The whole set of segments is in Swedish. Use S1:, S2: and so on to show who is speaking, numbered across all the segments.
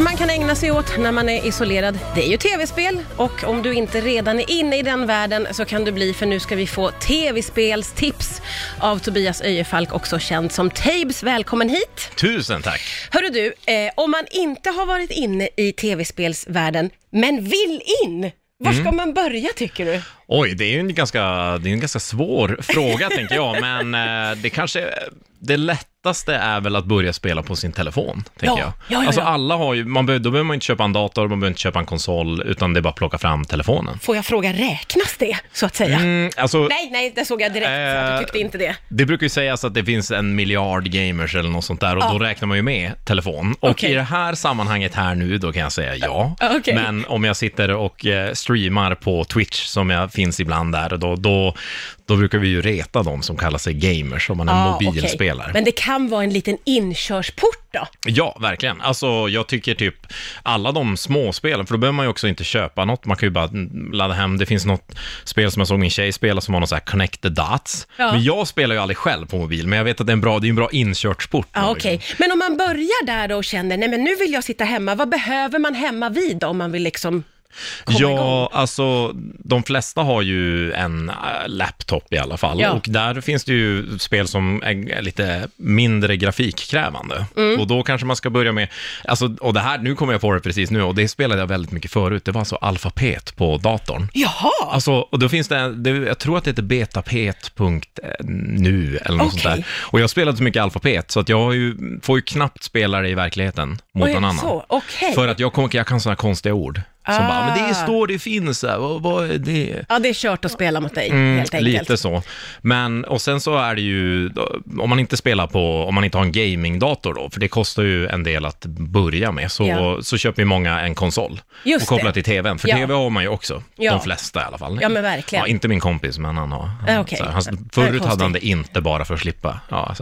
S1: man kan ägna sig åt när man är isolerad, det är ju tv-spel. Och om du inte redan är inne i den världen så kan du bli, för nu ska vi få tv-spelstips av Tobias Öjefalk, också känd som Tabes. Välkommen hit!
S2: Tusen tack!
S1: Hörru du, eh, om man inte har varit inne i tv-spelsvärlden, men vill in, var ska man börja tycker du?
S2: Oj, det är ju en ganska, det är en ganska svår fråga tänker jag, men eh, det kanske, det lättaste är väl att börja spela på sin telefon, tänker
S1: Ja,
S2: jag.
S1: ja, ja,
S2: alltså
S1: ja.
S2: alla har ju, man behöver, då behöver man inte köpa en dator, man behöver inte köpa en konsol, utan det är bara att plocka fram telefonen.
S1: Får jag fråga, räknas det, så att säga?
S2: Mm, alltså,
S1: Nej, nej, det såg jag direkt, så att
S2: Eh,
S1: du tyckte inte det.
S2: Det brukar ju sägas att det finns en miljard gamers eller något sånt där och
S1: Ja.
S2: då räknar man ju med telefon. Och
S1: Okej.
S2: i det här sammanhanget här nu, då kan jag säga ja.
S1: Ja, okej.
S2: Men om jag sitter och eh, streamar på Twitch, som jag finns ibland där, då, då, då brukar vi ju reta dem som kallar sig gamers, om man är
S1: Ja, okej.
S2: mobilspelare.
S1: Men det kan vara en liten inkörsport då?
S2: Ja, verkligen. Alltså, jag tycker typ alla de små spelen, för då behöver man ju också inte köpa något, man kan ju bara mm, ladda hem. Det finns något spel som jag såg min tjej spela som var något så här Connect the Dots.
S1: Ja.
S2: Men jag spelar ju aldrig själv på mobil, men jag vet att det är en bra, det är en bra inkörsport.
S1: Ja, okej. Men om man börjar där då och känner, nej men nu vill jag sitta hemma, vad behöver man hemma vid då, om man vill liksom komma igång?
S2: Ja, alltså de flesta har ju en äh, laptop i alla fall.
S1: Ja.
S2: Och där finns det ju spel som är lite mindre grafikkrävande.
S1: Mm.
S2: Och då kanske man ska börja med, alltså, och det här, nu kommer jag på det precis nu, och det spelade jag väldigt mycket förut, det var alltså alfapet på datorn.
S1: Jaha!
S2: Alltså, och då finns det, det, jag tror att det heter betapet.nu eller något
S1: Okej.
S2: sånt där. Och jag spelade så mycket alfapet, så att jag ju, får ju knappt spela det i verkligheten mot någon annan.
S1: så, okej.
S2: För att jag, kom, jag kan sådana konstiga ord. Som
S1: Ah.
S2: bara, men det står det finns här, vad, vad är det?
S1: Ja, det är kört att spela mot dig,
S2: Mm,
S1: helt enkelt.
S2: lite så. Men, och sen så är det ju, om man inte spelar på, om man inte har en gamingdator då, för det kostar ju en del att börja med, så,
S1: Ja.
S2: så köper ju många en konsol.
S1: Just
S2: och kopplar till tvn, för
S1: Ja.
S2: tv har man ju också.
S1: Ja.
S2: De flesta i alla fall.
S1: Ja, men verkligen.
S2: Ja, inte min kompis, men han har.
S1: Ja, okej.
S2: så här, han, förut hade han det inte bara för att slippa. Ja.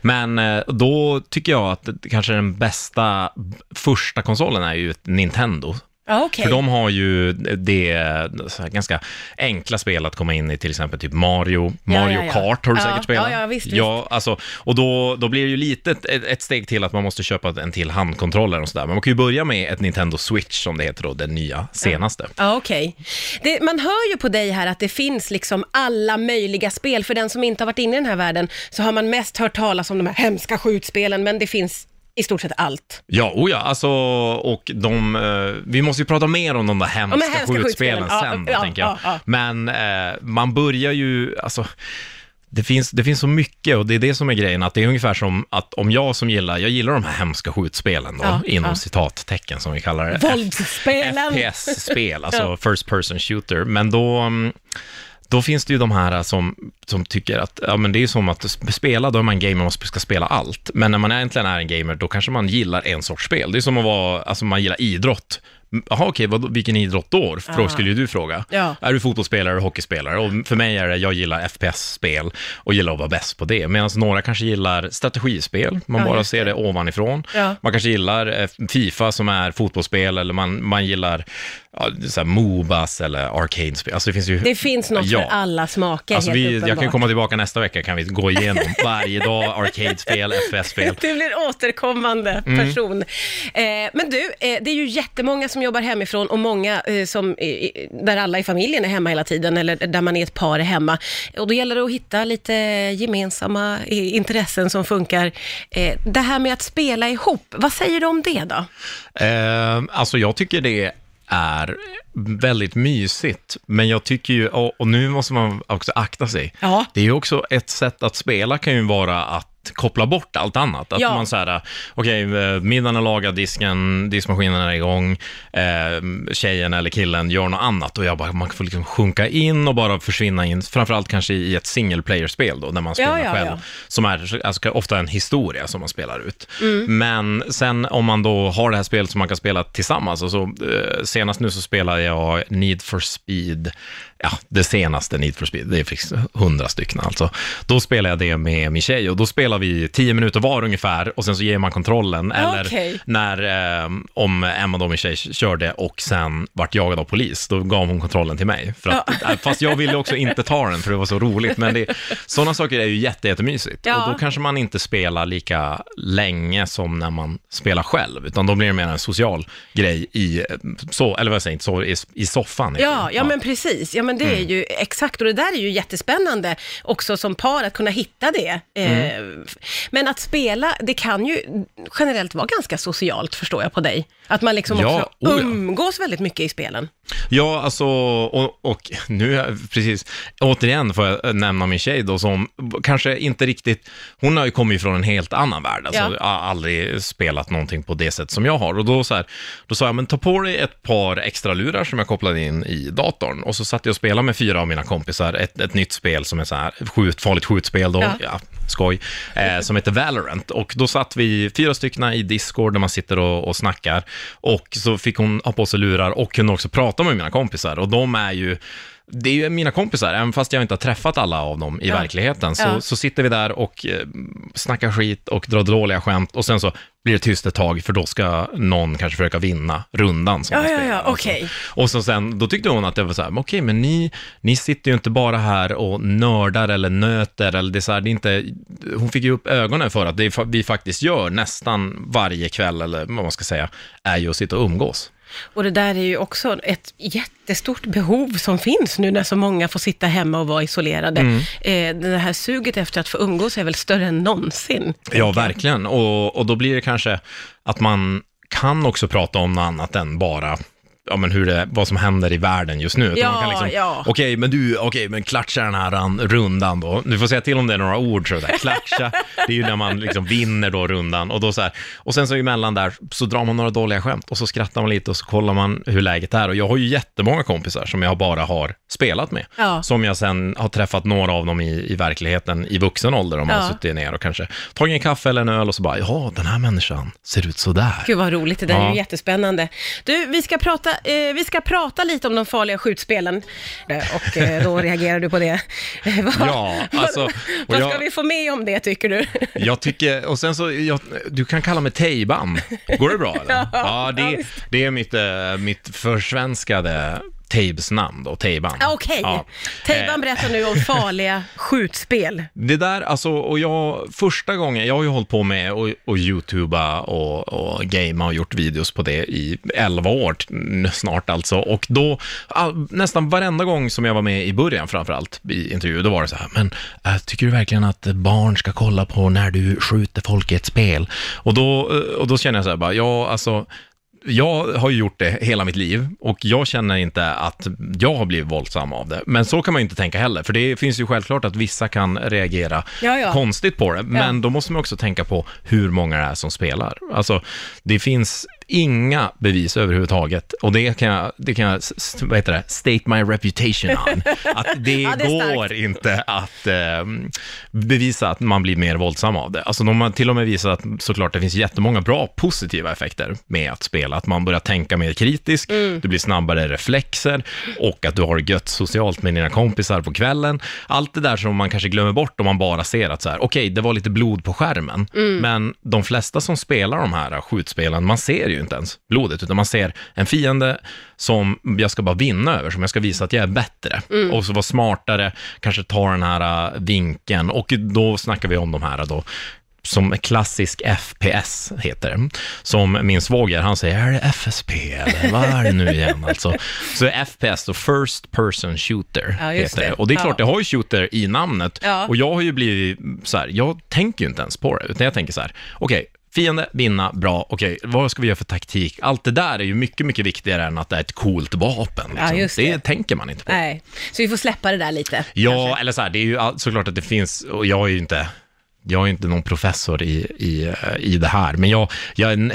S2: Men eh, då tycker jag att kanske den bästa första konsolen är ju Nintendo.
S1: Okej.
S2: För de har ju det ganska enkla spel att komma in i, till exempel typ Mario, Mario
S1: ja, ja.
S2: Kart har du
S1: Ja,
S2: säkert spelat.
S1: ja, visst,
S2: Ja, alltså, och då, då blir det ju lite ett, ett steg till att man måste köpa en till handkontroller och sådär. Men man kan ju börja med ett Nintendo Switch som det heter då, den nya senaste.
S1: Ja, okej. Det- Man hör ju på dig här att det finns liksom alla möjliga spel. För den som inte har varit inne i den här världen så har man mest hört talas om de här hemska skjutspelen, men det finns i stort sett allt.
S2: Ja, oh ja, alltså, och de, eh, vi måste ju prata mer om de där hemska,
S1: hemska
S2: skjutspelen
S1: skjutspelen. Ja,
S2: sen
S1: ja,
S2: tänker jag.
S1: ja, ja.
S2: Men eh, man börjar ju, alltså, det finns, det finns så mycket och det är det som är grejen, att det är ungefär som att om jag som gillar, jag gillar de här hemska skjutspelen då,
S1: Ja,
S2: inom
S1: ja.
S2: citattecken som vi kallar det.
S1: Våldsspelen!
S2: FPS-spel, alltså
S1: Ja.
S2: first person shooter, men då, mm, då finns det ju de här äh, som, som tycker att, ja men det är ju som att spela, då är man en gamer och ska spela allt. Men när man egentligen är en gamer, då kanske man gillar en sorts spel. Det är som att vara, alltså man gillar idrott. Mm, Jaha, okej, vad, vilken idrott då?
S1: Ah.
S2: skulle ju du fråga.
S1: Ja.
S2: Är du fotbollsspelare eller hockeyspelare? Och för mig är det, jag gillar FPS-spel och gillar att vara bäst på det. Medan några kanske gillar strategispel, man
S1: Ja,
S2: bara ser det ovanifrån.
S1: Ja.
S2: Man kanske gillar eh, Fifa som är fotbollsspel eller man, man gillar så här Mobas eller arcade-spel. Alltså det finns ju...
S1: Det finns något
S2: Ja.
S1: för alla smaker,
S2: Alltså
S1: helt
S2: vi,
S1: uppenbart.
S2: jag kan komma tillbaka nästa vecka, kan vi gå igenom varje dag arcade-spel, FPS-spel.
S1: Du blir återkommande
S2: Mm.
S1: person. Eh, men du, eh, det är ju jättemånga som jobbar hemifrån och många eh, som, eh, där alla i familjen är hemma hela tiden eller där man är ett par är hemma. Och då gäller det att hitta lite gemensamma eh, intressen som funkar. Eh, det här med att spela ihop, vad säger du om det då?
S2: Eh, alltså jag tycker det är väldigt mysigt, men jag tycker ju, och, och nu måste man också akta sig.
S1: Ja.
S2: Det är ju också ett sätt att spela kan ju vara att koppla bort allt annat. Att
S1: Ja.
S2: man säger, okej, eh, middagen är lagad, disken, diskmaskinen är igång, eh, tjejen eller killen gör något annat och jag bara, man får liksom sjunka in och bara försvinna in, framförallt kanske i ett single player-spel då, när man spelar
S1: ja,
S2: själv,
S1: ja.
S2: som är alltså, ofta en historia som man spelar ut.
S1: Mm.
S2: Men sen om man då har det här spelet som man kan spela tillsammans, och så, eh, senast nu så spelar jag Need for Speed, ja, det senaste Need for Speed, det finns hundra stycken alltså. Då spelade jag det med min tjej och då spelade spelar vi 10 minuter var ungefär och sen så ger man kontrollen. Eller
S1: Okej.
S2: när, eh, om Emma då min tjej körde och sen vart jagad av polis, då gav hon kontrollen till mig. För att, äh, Fast jag ville också inte ta den för det var så roligt. Men det, sådana saker är ju jätte, jättemysigt.
S1: Ja.
S2: Och då kanske man inte spelar lika länge som när man spelar själv, utan då blir det mer en social grej i, eh, så, eller vad jag säger, inte så, i, i soffan.
S1: Ja, ja men precis. Ja men det
S2: Mm.
S1: är ju exakt och det där är ju jättespännande också som par att kunna hitta det. Eh,
S2: Mm.
S1: Men att spela, det kan ju generellt vara ganska socialt förstår jag på dig. Att man liksom
S2: Ja,
S1: också
S2: oh ja.
S1: umgås väldigt mycket i spelen.
S2: Ja, alltså, och, och nu, precis, återigen får jag nämna min tjej då, som kanske inte riktigt, hon har ju kommit från en helt annan värld, alltså
S1: Ja.
S2: har aldrig spelat någonting på det sätt som jag har. Och då, så här, då sa jag, men ta på dig ett par extra lurar som jag kopplade in i datorn. Och så satt jag och spelade med fyra av mina kompisar, ett, ett nytt spel som är så här, skjut, farligt skjutspel då,
S1: Ja.
S2: ja. Skoj, eh, som heter Valorant. Och då satt vi fyra stycken i Discord där man sitter och, och snackar. Och så fick hon ha på sig lurar och kunde också prata med mina kompisar. Och de är ju, det är ju mina kompisar, även fast jag inte har träffat alla av dem i
S1: Ja.
S2: verkligheten. Så,
S1: Ja.
S2: så sitter vi där och eh, snackar skit och drar dåliga skämt. Och sen så blir det tyst ett tag, för då ska någon kanske försöka vinna rundan som
S1: Ja, ja, ja, okej.
S2: Och, så. och så sen, då tyckte hon att det var så här, okej, men ni, ni sitter ju inte bara här och nördar eller nöter, eller det är så här, det är inte, hon fick ju upp ögonen för att det vi faktiskt gör nästan varje kväll, eller vad man ska säga, är ju att sitta och umgås.
S1: Och det där är ju också ett jättestort behov som finns nu när så många får sitta hemma och vara isolerade.
S2: Mm.
S1: Eh, det här suget efter att få umgås är väl större än någonsin.
S2: Ja, verkligen. Och, och då blir det kanske att man kan också prata om något annat än bara ja, men hur det, vad som händer i världen just nu. Utan
S1: Ja,
S2: man kan liksom,
S1: ja.
S2: Okej, men du, okej, men klatscha den här rundan då. Du får säga till om det är några ord sådär. Klatscha, det är ju när man liksom vinner då rundan. Och, då så här, och sen så emellan där så drar man några dåliga skämt och så skrattar man lite och så kollar man hur läget är. Och jag har ju jättemånga kompisar som jag bara har spelat med.
S1: Ja.
S2: Som jag sen har träffat några av dem i, i verkligheten i vuxen ålder. Om man
S1: Ja.
S2: har suttit ner och kanske tagit en kaffe eller en öl och så bara, ja, den här människan ser ut sådär.
S1: Gud vad roligt, det där är
S2: Ja.
S1: ju jättespännande. Du, vi ska prata, eh, vi ska prata lite om de farliga skjutspelen. Eh, Och eh, då reagerar du på det. Eh, vad,
S2: Ja, alltså,
S1: vad ska
S2: jag-
S1: vi få med om det tycker du?
S2: Jag tycker, och sen så, jag, du kan kalla mig Tejban. Går det bra eller?
S1: Ja,
S2: ja
S1: ja,
S2: det,
S1: visst.
S2: det är mitt, eh, mitt försvenskade Tejbs namn då, Tejban.
S1: Ah, Okej,
S2: Ja.
S1: Tejban
S2: Eh,
S1: berättar nu om farliga skjutspel.
S2: Det där, alltså, och jag, första gången, jag har ju hållit på med att och youtuba och, och gamea och gjort videos på det i 11 år snart alltså. Och då, all, nästan varenda gång som jag var med i början framförallt i intervjuer, då var det så här, men äh, tycker du verkligen att barn ska kolla på när du skjuter folk i ett spel? Och då, eh, och då känner jag så här, bara, ja, alltså, jag har ju gjort det hela mitt liv och jag känner inte att jag har blivit våldsam av det. Men så kan man ju inte tänka heller, för det finns ju självklart att vissa kan reagera
S1: Ja, ja.
S2: konstigt på det. Men
S1: Ja.
S2: då måste man också tänka på hur många det är som spelar. Alltså, det finns inga bevis överhuvudtaget och det kan jag, det kan jag vad heter det, state my reputation on. Att det,
S1: Ja, det
S2: går inte att eh, bevisa att man blir mer våldsam av det. Alltså de har till och med visat att såklart det finns jättemånga bra positiva effekter med att spela. Att man börjar tänka mer kritiskt,
S1: Mm.
S2: du blir snabbare reflexer och att du har det gött socialt med dina kompisar på kvällen. Allt det där som man kanske glömmer bort om man bara ser att så här, okej, det var lite blod på skärmen,
S1: Mm.
S2: men de flesta som spelar de här skjutspelen, man ser ju inte ens blodet, utan man ser en fiende som jag ska bara vinna över, som jag ska visa att jag är bättre.
S1: Mm.
S2: Och så vara smartare, kanske ta den här äh, vinkeln, och då snackar vi om de här då, som klassisk FPS heter det. Som min svåger, han säger, är det FSP eller vad är det nu igen alltså? Så FPS då, First Person Shooter
S1: Ja,
S2: heter det. Och det är
S1: Ja.
S2: klart, det har ju shooter i namnet.
S1: Ja.
S2: Och jag har ju blivit så här, jag tänker ju inte ens på det, utan jag tänker så här, okej, fiende, vinna, bra, okej, vad ska vi göra för taktik? Allt det där är ju mycket, mycket viktigare än att det är ett coolt vapen. Liksom.
S1: Ja, just
S2: det.
S1: det.
S2: tänker man inte på.
S1: Nej, så vi får släppa det där lite.
S2: Ja,
S1: kanske.
S2: eller så här, det är ju såklart att det finns, och jag är ju inte, jag är inte någon professor i, i, eh, i det här, men jag, jag är en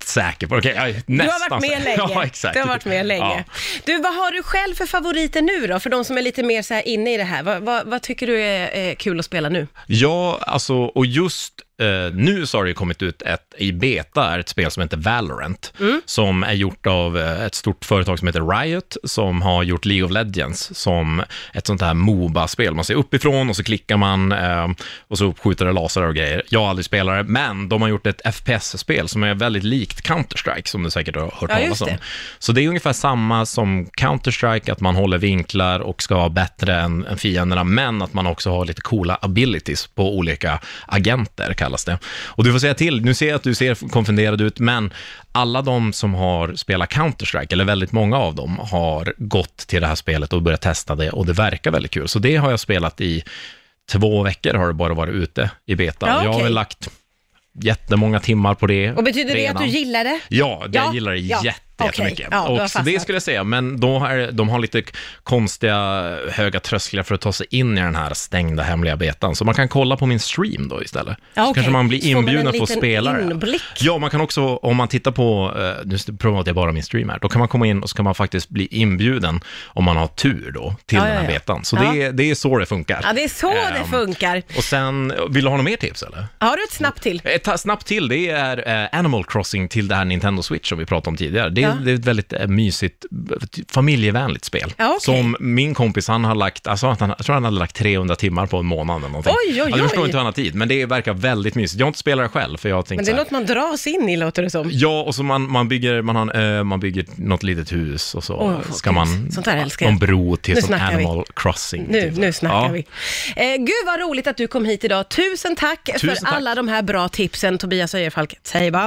S2: rätt säker på. Okej, jag är
S1: Du
S2: nästan
S1: har varit med länge.
S2: Ja, exakt.
S1: Du har varit med länge. Du, vad har du själv för favoriter nu då? För de som är lite mer så här inne i det här. Vad, vad, vad tycker du är, kul att spela nu?
S2: Ja, alltså, och just eh, nu så har det ju kommit ut ett, i beta, är ett spel som heter Valorant,
S1: Mm.
S2: som är gjort av eh, ett stort företag som heter Riot, som har gjort League of Legends som ett sånt här Moba-spel. Man ser uppifrån och så klickar man eh, och så skjuter det lasrar och grejer. Jag har aldrig spelat det, men de har gjort ett FPS-spel som är väldigt likt Counter-Strike, som du säkert har hört
S1: Ja,
S2: talas
S1: just
S2: om. Så det är ungefär samma som Counter-Strike, att man håller vinklar och ska vara bättre än, än fienderna, men att man också har lite coola abilities på olika agenter, kallas det. Och du får säga till, nu ser jag att du ser konfunderad ut, men alla de som har spelat Counter-Strike, eller väldigt många av dem, har gått till det här spelet och börjat testa det och det verkar väldigt kul. Så det har jag spelat i två veckor har det bara varit ute i beta.
S1: Ja,
S2: Jag har väl lagt jättemånga timmar på det
S1: Och betyder det att du gillar det?
S2: Ja, jag
S1: Ja,
S2: gillar det
S1: ja,
S2: jätte,
S1: okej.
S2: jättemycket.
S1: Ja,
S2: och så det skulle jag säga, men då har, de har lite konstiga höga trösklar för att ta sig in i den här stängda hemliga betan. Så man kan kolla på min stream då istället.
S1: Ja,
S2: så
S1: okej.
S2: kanske man blir
S1: Så får man
S2: inbjuden att få spela
S1: inblick.
S2: Ja, man kan också, om man tittar på, eh, nu promotar jag bara min stream här, då kan man komma in och så kan man faktiskt bli inbjuden om man har tur då till
S1: Ja,
S2: den här
S1: ja.
S2: betan. Så det, är, det är så det funkar.
S1: Ja, det är så det
S2: Ehm,
S1: funkar.
S2: Och sen, vill du ha något mer tips eller?
S1: Har du ett snabbt till?
S2: Ett ta- snabbt till, det är eh, Animal Crossing till det här Nintendo Switch som vi pratade om tidigare. Det, är-
S1: Ja.
S2: det är ett väldigt eh, mysigt, eh, familjevänligt spel.
S1: Ja, okej.
S2: Som min kompis, han har lagt, alltså att han, jag tror han hade lagt 300 timmar på en månad eller någonting.
S1: Oj, oj,
S2: Ja, jag förstår
S1: oj.
S2: inte hur han har tid, men det verkar väldigt mysigt. Jag har inte spelat det själv, för jag har tänkt
S1: Men det är något man dras in i, låter det som.
S2: Ja, och så man, man, bygger, man, har en ö, man bygger något litet hus och så
S1: vad
S2: ska man...
S1: Sånt där älskar jag.
S2: Någon bro till
S1: Nu
S2: som
S1: snackar vi.
S2: Animal Crossing.
S1: Nu,
S2: typ.
S1: nu snackar
S2: Ja.
S1: vi. Eh, gud vad roligt att du kom hit idag. Tusen tack
S2: Tusen
S1: för
S2: tack.
S1: alla de här bra tipsen, Tobias Öjerfalk. Bara.